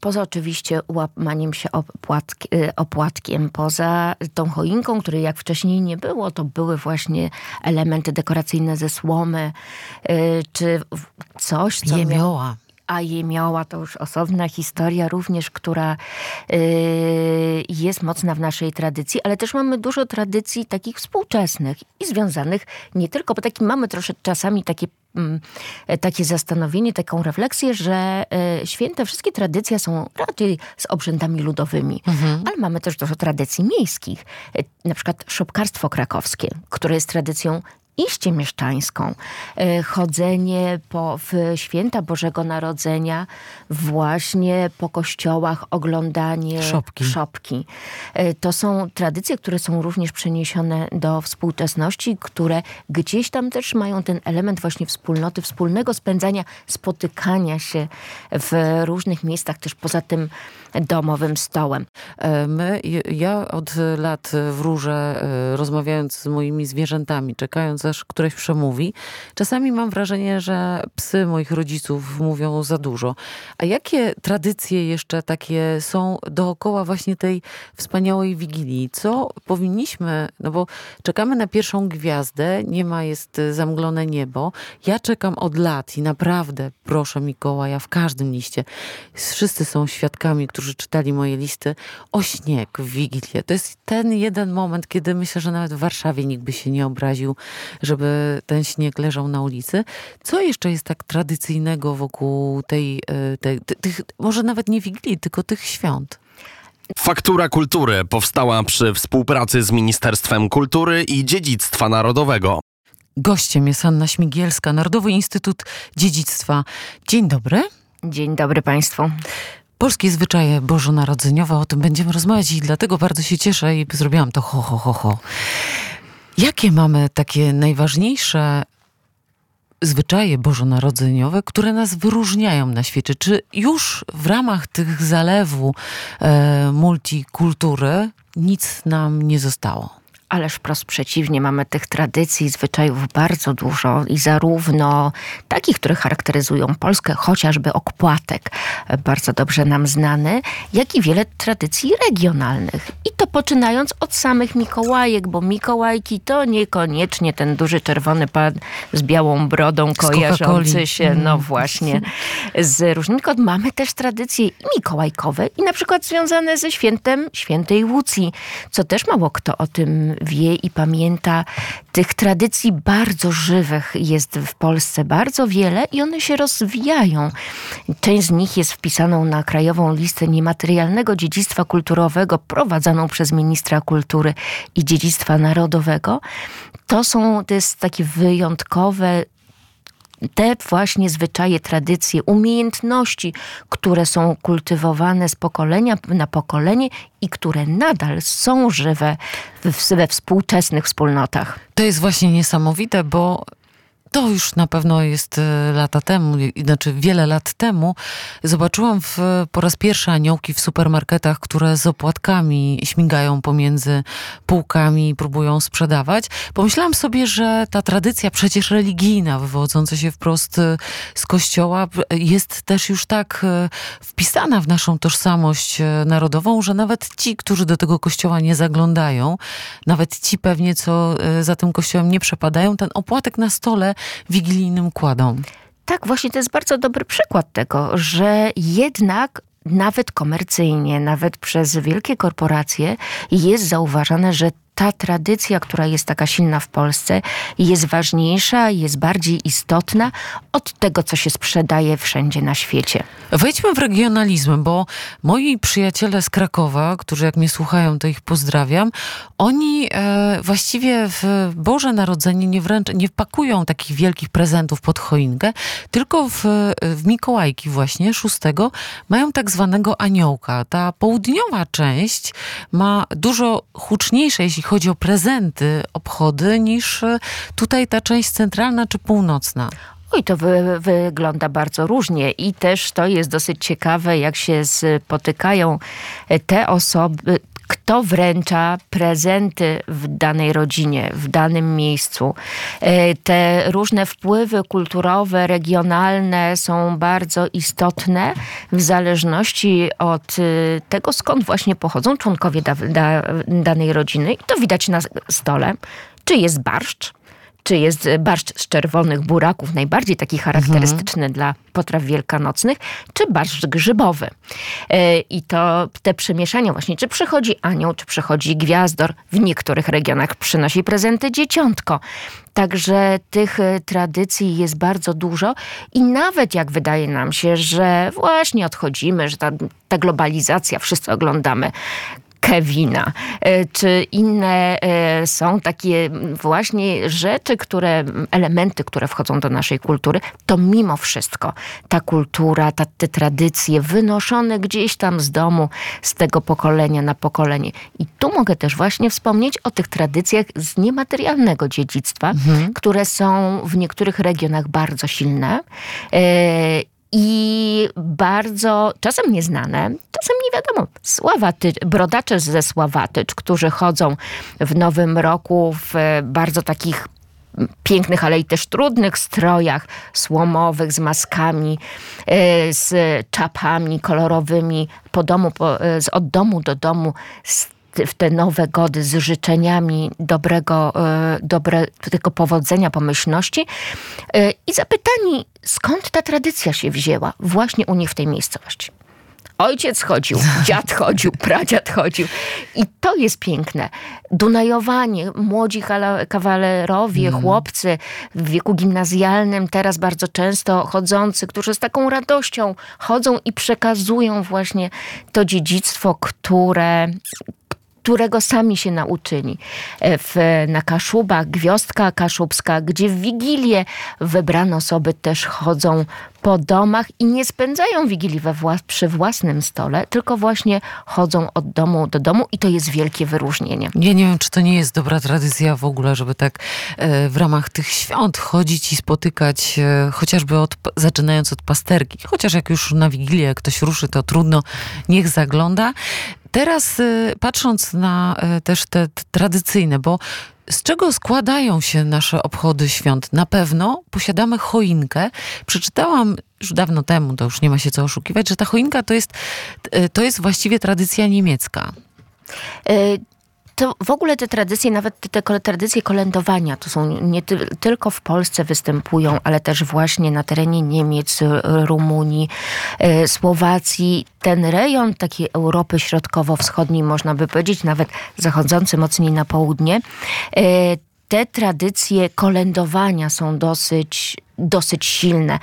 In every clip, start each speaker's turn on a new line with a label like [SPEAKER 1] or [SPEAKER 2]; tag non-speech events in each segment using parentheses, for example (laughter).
[SPEAKER 1] Poza oczywiście łamaniem się opłatki, y, opłatkiem, poza tą choinką, której jak wcześniej nie było, to były właśnie elementy dekoracyjne ze słomy, y, czy coś,
[SPEAKER 2] co... Jemioła
[SPEAKER 1] a jemioła to już osobna historia również, która y, jest mocna w naszej tradycji, ale też mamy dużo tradycji takich współczesnych i związanych nie tylko, bo taki mamy troszeczkę czasami takie mm, takie zastanowienie, taką refleksję, że y, święte wszystkie tradycje są raczej z obrzędami ludowymi, mhm. ale mamy też dużo tradycji miejskich. Y, na przykład szopkarstwo krakowskie, które jest tradycją iście mieszczańską. E, chodzenie po, w święta Bożego Narodzenia właśnie po kościołach, oglądanie
[SPEAKER 2] szopki.
[SPEAKER 1] szopki. E, to są tradycje, które są również przeniesione do współczesności, które gdzieś tam też mają ten element właśnie wspólnoty, wspólnego spędzania, spotykania się w różnych miejscach, też poza tym domowym stołem.
[SPEAKER 2] E, my, ja od lat wróżę, rozmawiając z moimi zwierzętami, czekając aż któreś przemówi. Czasami mam wrażenie, że psy moich rodziców mówią za dużo. A jakie tradycje jeszcze takie są dookoła właśnie tej wspaniałej Wigilii? Co powinniśmy, no bo czekamy na pierwszą gwiazdę, nie ma, jest zamglone niebo. Ja czekam od lat i naprawdę proszę Mikołaja w każdym liście. Wszyscy są świadkami, którzy czytali moje listy o śnieg w Wigilię. To jest ten jeden moment, kiedy myślę, że nawet w Warszawie nikt by się nie obraził, żeby ten śnieg leżał na ulicy. Co jeszcze jest tak tradycyjnego wokół tej, e, tej tych, może nawet nie Wigilii, tylko tych świąt?
[SPEAKER 3] Faktura Kultury powstała przy współpracy z Ministerstwem Kultury i Dziedzictwa Narodowego.
[SPEAKER 2] Gościem jest Anna Śmigielska, Narodowy Instytut Dziedzictwa. Dzień dobry.
[SPEAKER 1] Dzień dobry Państwu.
[SPEAKER 2] Polskie zwyczaje bożonarodzeniowe, o tym będziemy rozmawiać i dlatego bardzo się cieszę i zrobiłam to ho, ho, ho, ho. Jakie mamy takie najważniejsze zwyczaje bożonarodzeniowe, które nas wyróżniają na świecie? Czy już w ramach tych zalewu e, multikultury nic nam nie zostało?
[SPEAKER 1] Ależ wprost przeciwnie, mamy tych tradycji, zwyczajów bardzo dużo i zarówno takich, które charakteryzują Polskę, chociażby okłatek, bardzo dobrze nam znany, jak i wiele tradycji regionalnych. I to poczynając od samych Mikołajek, bo Mikołajki to niekoniecznie ten duży czerwony pan z białą brodą kojarzący się, no mm. właśnie, z różnymi. Mamy też tradycje mikołajkowe i na przykład związane ze świętem świętej Łucji, co też mało kto o tym wie i pamięta. Tych tradycji bardzo żywych jest w Polsce bardzo wiele i one się rozwijają. Część z nich jest wpisaną na krajową listę niematerialnego dziedzictwa kulturowego prowadzoną przez ministra kultury i dziedzictwa narodowego. To są to jest takie wyjątkowe te właśnie zwyczaje, tradycje, umiejętności, które są kultywowane z pokolenia na pokolenie i które nadal są żywe we współczesnych wspólnotach.
[SPEAKER 2] To jest właśnie niesamowite, bo to już na pewno jest e, lata temu, znaczy wiele lat temu, zobaczyłam w, po raz pierwszy aniołki w supermarketach, które z opłatkami śmigają pomiędzy półkami i próbują sprzedawać. Pomyślałam sobie, że ta tradycja przecież religijna, wywodząca się wprost e, z kościoła, jest też już tak e, wpisana w naszą tożsamość narodową, że nawet ci, którzy do tego kościoła nie zaglądają, nawet ci pewnie, co za tym kościołem nie przepadają, ten opłatek na stole wigilijnym kładą.
[SPEAKER 1] Tak, właśnie to jest bardzo dobry przykład tego, że jednak nawet komercyjnie, nawet przez wielkie korporacje jest zauważane, że ta tradycja, która jest taka silna w Polsce, jest ważniejsza, jest bardziej istotna od tego, co się sprzedaje wszędzie na świecie.
[SPEAKER 2] Wejdźmy w regionalizm, bo moi przyjaciele z Krakowa, którzy jak mnie słuchają, to ich pozdrawiam, oni e, właściwie w Boże Narodzenie nie wręcz nie wpakują takich wielkich prezentów pod choinkę, tylko w, w Mikołajki właśnie, szóstego, mają tak zwanego aniołka. Ta południowa część ma dużo huczniejsze, jeśli chodzi o prezenty, obchody, niż e, tutaj ta część centralna czy północna.
[SPEAKER 1] Oj, to wy, wygląda bardzo różnie i też to jest dosyć ciekawe, jak się spotykają te osoby, kto wręcza prezenty w danej rodzinie, w danym miejscu. E, te różne wpływy kulturowe, regionalne są bardzo istotne w zależności od e, tego, skąd właśnie pochodzą członkowie da, da, danej rodziny. I to widać na stole. Czy jest barszcz, czy jest barszcz z czerwonych buraków, najbardziej taki charakterystyczny mhm. dla potraw wielkanocnych, czy barszcz grzybowy. E, I to te przemieszania właśnie, czy przychodzi anioł, czy przychodzi gwiazdor, w niektórych regionach przynosi prezenty dzieciątko. Także tych e, tradycji jest bardzo dużo i nawet jak wydaje nam się, że właśnie odchodzimy, że ta, ta globalizacja, wszyscy oglądamy Kevina, e, czy inne e, są takie właśnie rzeczy, które, elementy, które wchodzą do naszej kultury, to mimo wszystko ta kultura, ta, te tradycje wynoszone gdzieś tam z domu, z tego pokolenia na pokolenie. I tu mogę też właśnie wspomnieć o tych tradycjach z niematerialnego dziedzictwa, mhm. które są w niektórych regionach bardzo silne e, i bardzo czasem nieznane, czasem nie wiadomo. Sławaty, brodacze ze Sławatycz, którzy chodzą w Nowym Roku w bardzo takich pięknych, ale i też trudnych strojach słomowych, z maskami, e, z czapami kolorowymi, po domu, e, od domu do domu, z w te nowe gody z życzeniami dobrego, e, dobre, powodzenia, pomyślności e, i zapytani, skąd ta tradycja się wzięła właśnie u nich w tej miejscowości. Ojciec chodził, (laughs) dziad chodził, pradziad chodził. I to jest piękne. Dunajowanie, młodzi kawalerowie, mm. chłopcy w wieku gimnazjalnym, teraz bardzo często chodzący, którzy z taką radością chodzą i przekazują właśnie to dziedzictwo, które, którego sami się nauczyli. E, w, na Kaszubach, Gwiazdka Kaszubska, gdzie w Wigilię wybrane osoby też chodzą po domach i nie spędzają Wigilii wła przy własnym stole, tylko właśnie chodzą od domu do domu i to jest wielkie wyróżnienie.
[SPEAKER 2] Ja nie wiem, czy to nie jest dobra tradycja w ogóle, żeby tak e, w ramach tych świąt chodzić i spotykać, e, chociażby od, zaczynając od pasterki. Chociaż jak już na Wigilię ktoś ruszy, to trudno, niech zagląda. Teraz y, patrząc na y, też te, tradycyjne, bo z czego składają się nasze obchody świąt? Na pewno posiadamy choinkę. Przeczytałam już dawno temu, to już nie ma się co oszukiwać, że ta choinka to jest, y, to jest właściwie tradycja niemiecka
[SPEAKER 1] to w ogóle te tradycje, nawet te, te tradycje kolędowania, to są nie ty, tylko w Polsce występują, ale też właśnie na terenie Niemiec, Rumunii, e, Słowacji. Ten rejon takiej Europy Środkowo-Wschodniej, można by powiedzieć, nawet zachodzący mocniej na południe, e, te tradycje kolędowania są dosyć dosyć silne.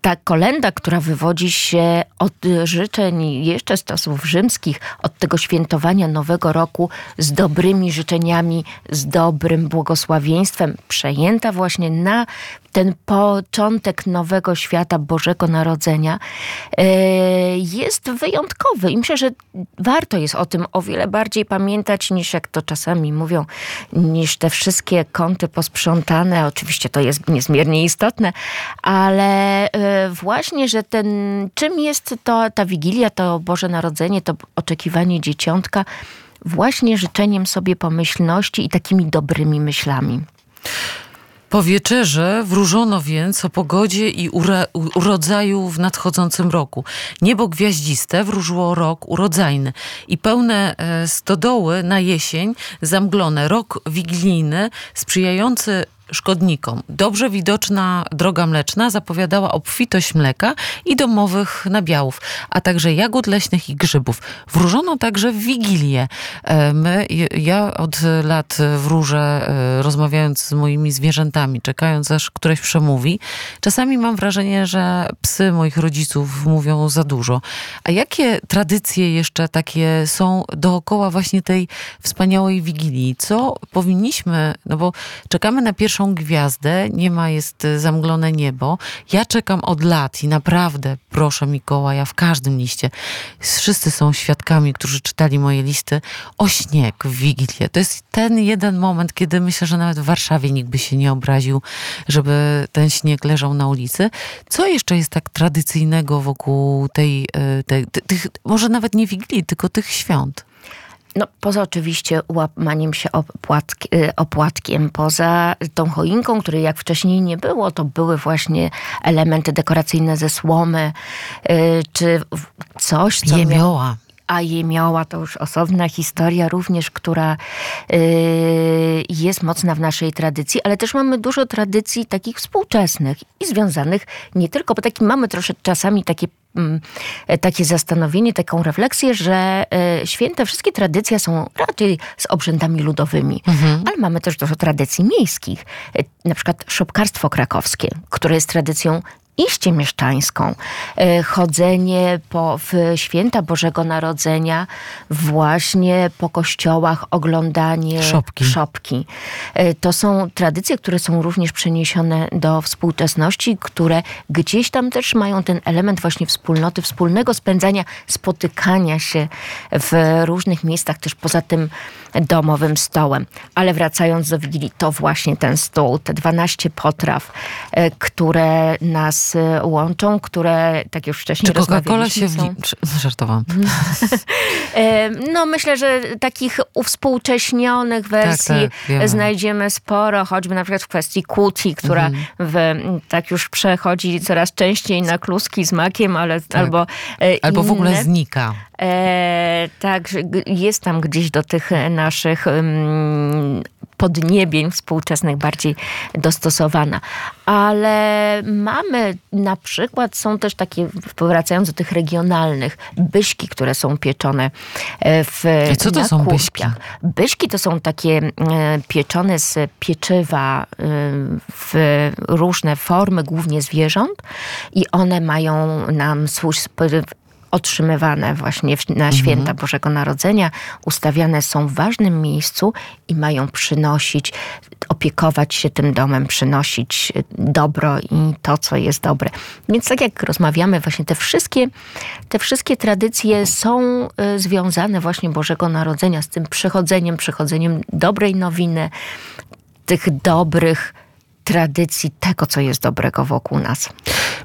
[SPEAKER 1] Ta kolenda, która wywodzi się od życzeń jeszcze z czasów rzymskich, od tego świętowania Nowego Roku z dobrymi życzeniami, z dobrym błogosławieństwem, przejęta właśnie na ten początek nowego świata Bożego Narodzenia e, jest wyjątkowy i myślę, że warto jest o tym o wiele bardziej pamiętać niż jak to czasami mówią, niż te wszystkie kąty posprzątane. Oczywiście to jest niezmiernie istotne, ale e, właśnie, że ten, czym jest to ta Wigilia, to Boże Narodzenie, to oczekiwanie dzieciątka, właśnie życzeniem sobie pomyślności i takimi dobrymi myślami.
[SPEAKER 2] Po wieczerze wróżono więc o pogodzie i urodzaju w nadchodzącym roku. Niebo gwiaździste wróżyło rok urodzajny i pełne e, stodoły na jesień zamglone. Rok wigilijny sprzyjający szkodnikom. Dobrze widoczna droga mleczna zapowiadała obfitość mleka i domowych nabiałów, a także jagód leśnych i grzybów. Wróżono także w Wigilię. E, my, ja od lat wróżę, e, rozmawiając z moimi zwierzętami, czekając aż któreś przemówi. Czasami mam wrażenie, że psy moich rodziców mówią za dużo. A jakie tradycje jeszcze takie są dookoła właśnie tej wspaniałej Wigilii? Co powinniśmy, no bo czekamy na pierwszą pierwszą gwiazdę, nie ma, jest y, zamglone niebo. Ja czekam od lat i naprawdę proszę Mikołaja w każdym liście. Wszyscy są świadkami, którzy czytali moje listy o śnieg w Wigilię. To jest ten jeden moment, kiedy myślę, że nawet w Warszawie nikt by się nie obraził, żeby ten śnieg leżał na ulicy. Co jeszcze jest tak tradycyjnego wokół tej, y, tej tych, może nawet nie Wigilii, tylko tych świąt?
[SPEAKER 1] No, poza oczywiście łamaniem się opłatki, y, opłatkiem, poza tą choinką, której jak wcześniej nie było, to były właśnie elementy dekoracyjne ze słomy, y, czy coś, co
[SPEAKER 2] Jemioła.
[SPEAKER 1] A jemioła to już osobna historia również, która y, jest mocna w naszej tradycji, ale też mamy dużo tradycji takich współczesnych i związanych nie tylko, bo taki mamy troszeczkę czasami takie mm, takie zastanowienie, taką refleksję, że e, święte, wszystkie tradycje są raczej z obrzędami ludowymi, ale mamy też dużo tradycji miejskich. E, Na przykład szopkarstwo krakowskie, które jest tradycją iście mieszczańską. E, Chodzenie po, w święta Bożego Narodzenia właśnie po kościołach, oglądanie
[SPEAKER 2] Szopki.
[SPEAKER 1] szopki. E, To są tradycje, które są również przeniesione do współczesności, które gdzieś tam też mają ten element właśnie wspólnoty, wspólnego spędzania, spotykania się w różnych miejscach, też poza tym domowym stołem. Ale wracając do Wigilii, to właśnie ten stół, te 12 potraw, e, które nas e, łączą, które, tak już wcześniej
[SPEAKER 2] Czy Coca-Cola się... W...
[SPEAKER 1] są...
[SPEAKER 2] Czy- Żartowałam. (laughs)
[SPEAKER 1] No myślę, że takich uwspółcześnionych wersji
[SPEAKER 2] tak, wiemy.
[SPEAKER 1] znajdziemy sporo, choćby na przykład w kwestii kuti, która
[SPEAKER 2] Mhm.
[SPEAKER 1] w, tak już przechodzi coraz częściej na kluski z makiem, ale albo e,
[SPEAKER 2] Albo w ogóle
[SPEAKER 1] inne.
[SPEAKER 2] znika.
[SPEAKER 1] E, tak, jest tam gdzieś do tych naszych mm, podniebień współczesnych bardziej dostosowana. Ale mamy na przykład, są też takie, wracając do tych regionalnych, byśki, które są pieczone e, w
[SPEAKER 2] I co to są
[SPEAKER 1] kurpiach.
[SPEAKER 2] byśki?
[SPEAKER 1] Byśki to są takie e, pieczone z pieczywa e, w różne formy, głównie zwierząt i one mają nam sp- otrzymywane właśnie w- na święta Bożego Narodzenia, ustawiane są w ważnym miejscu i mają przynosić, opiekować się tym domem, przynosić dobro i to, co jest dobre. Więc tak jak rozmawiamy, właśnie te wszystkie, te wszystkie tradycje są y, związane właśnie Bożego Narodzenia z tym przychodzeniem, przychodzeniem dobrej nowiny, tych dobrych tradycji, tego, co jest dobrego wokół nas.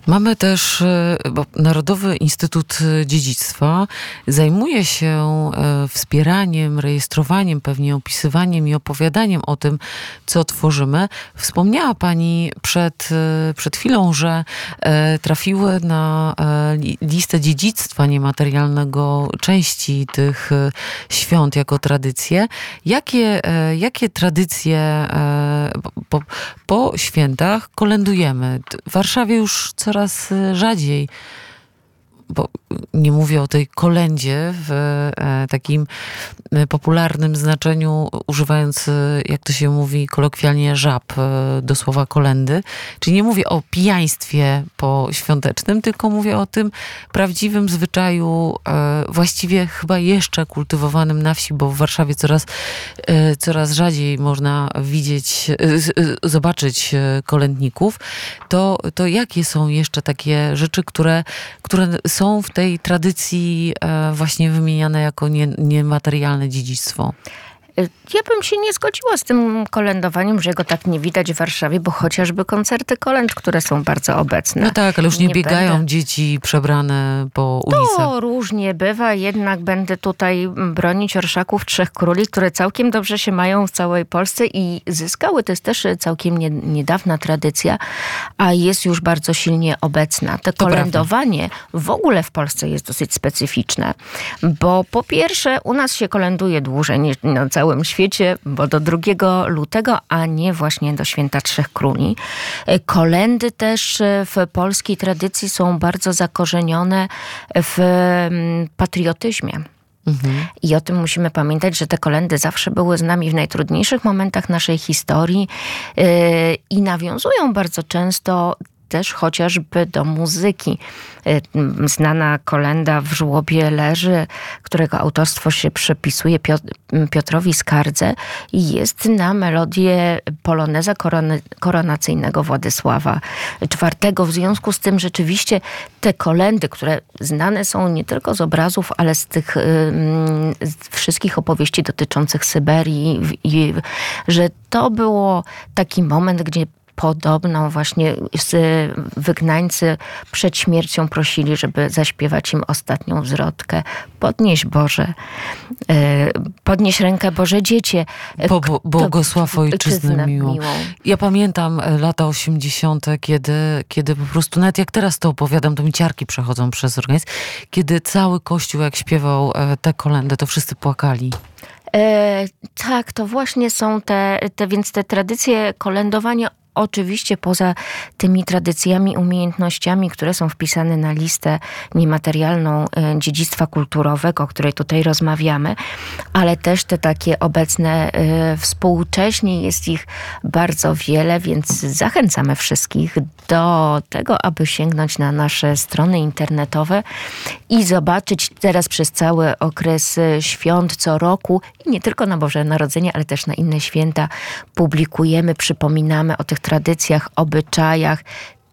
[SPEAKER 2] Mamy też, e, bo Narodowy Instytut Dziedzictwa zajmuje się e, wspieraniem, rejestrowaniem, pewnie opisywaniem i opowiadaniem o tym, co tworzymy. Wspomniała Pani przed, e, przed chwilą, że trafiły na li- listę dziedzictwa niematerialnego części tych świąt jako tradycje. Jakie, jakie tradycje e, po, po świętach kolędujemy? W Warszawie już coraz e, rzadziej bo nie mówię o tej kolędzie w e, takim e, popularnym znaczeniu, używając, e, jak to się mówi kolokwialnie, żab do słowa kolendy. Czyli nie mówię o pijaństwie poświątecznym, tylko mówię o tym prawdziwym zwyczaju, właściwie chyba jeszcze kultywowanym na wsi, bo w Warszawie coraz, coraz rzadziej można widzieć, zobaczyć kolędników. To, to jakie są jeszcze takie rzeczy, które, które są w tej tradycji e, właśnie wymieniane jako nie, niematerialne dziedzictwo?
[SPEAKER 1] Ja bym się nie zgodziła z tym kolędowaniem, że go tak nie widać w Warszawie, bo chociażby koncerty kolęd, które są bardzo obecne.
[SPEAKER 2] No tak, ale już nie,
[SPEAKER 1] Nie
[SPEAKER 2] biegają
[SPEAKER 1] będę-
[SPEAKER 2] dzieci przebrane po ulicach.
[SPEAKER 1] To różnie bywa, jednak będę tutaj bronić orszaków Trzech Króli, które całkiem dobrze się mają w całej Polsce i zyskały. To jest też całkiem nie, niedawna tradycja, a jest już bardzo silnie obecna. To
[SPEAKER 2] prawda.
[SPEAKER 1] kolędowanie w ogóle w Polsce jest dosyć specyficzne, bo po pierwsze u nas się kolęduje dłużej niż na całym świecie, bo do 2 lutego, a nie właśnie do Święta Trzech Króli. E, Kolendy też e, w polskiej tradycji są bardzo zakorzenione w mm, patriotyzmie. I o tym musimy pamiętać, że te kolendy zawsze były z nami w najtrudniejszych momentach naszej historii yy, i nawiązują bardzo często też chociażby do muzyki. Yy, Znana kolenda w żłobie leży, którego autorstwo się przypisuje Piot- Piotrowi Skardze i jest na melodię poloneza koronacyjnego Władysława IV. W związku z tym rzeczywiście te kolendy, które znane są nie tylko z obrazów, ale z tych ym, z wszystkich opowieści dotyczących Syberii, że to było taki moment, gdzie podobną właśnie wygnańcy przed śmiercią prosili, żeby zaśpiewać im ostatnią zwrotkę. Podnieś Boże, e, podnieś rękę Boże dziecię. E,
[SPEAKER 2] Bo, bo, błogosław ojczyznę miłą. Ja pamiętam e, lata 80., kiedy, kiedy po prostu, nawet jak teraz to opowiadam, to mi ciarki przechodzą przez organizm, kiedy cały kościół, jak śpiewał te kolendy, to wszyscy płakali.
[SPEAKER 1] E, tak, to właśnie są te, te, więc te tradycje kolędowania. Oczywiście poza tymi tradycjami, umiejętnościami, które są wpisane na listę niematerialną e, dziedzictwa kulturowego, o której tutaj rozmawiamy, ale też te takie obecne e, współcześnie jest ich bardzo wiele, więc zachęcamy wszystkich do tego, aby sięgnąć na nasze strony internetowe i zobaczyć teraz przez cały okres e, świąt co roku i nie tylko na Boże Narodzenie, ale też na inne święta publikujemy, przypominamy o tych tradycjach, obyczajach.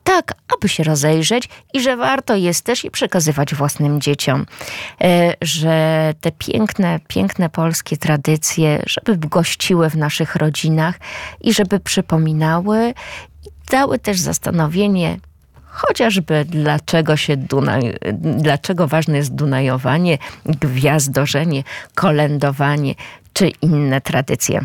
[SPEAKER 1] Tak, aby się rozejrzeć i że warto jest też i przekazywać własnym dzieciom, e, że te piękne, piękne polskie tradycje, żeby gościły w naszych rodzinach i żeby przypominały i dały też zastanowienie, chociażby dlaczego się Dunaj, dlaczego ważne jest dunajowanie, gwiazdorzenie, kolędowanie czy inne tradycje.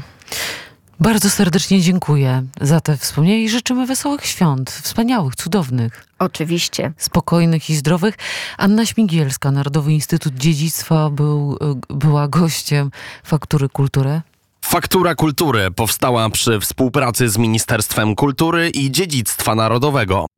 [SPEAKER 2] Bardzo serdecznie dziękuję za te wspomnienia i życzymy wesołych świąt, wspaniałych, cudownych.
[SPEAKER 1] Oczywiście.
[SPEAKER 2] spokojnych i zdrowych. Anna Śmigielska, Narodowy Instytut Dziedzictwa, był, e, była gościem Faktury Kultury.
[SPEAKER 3] Faktura Kultury powstała przy współpracy z Ministerstwem Kultury i Dziedzictwa Narodowego.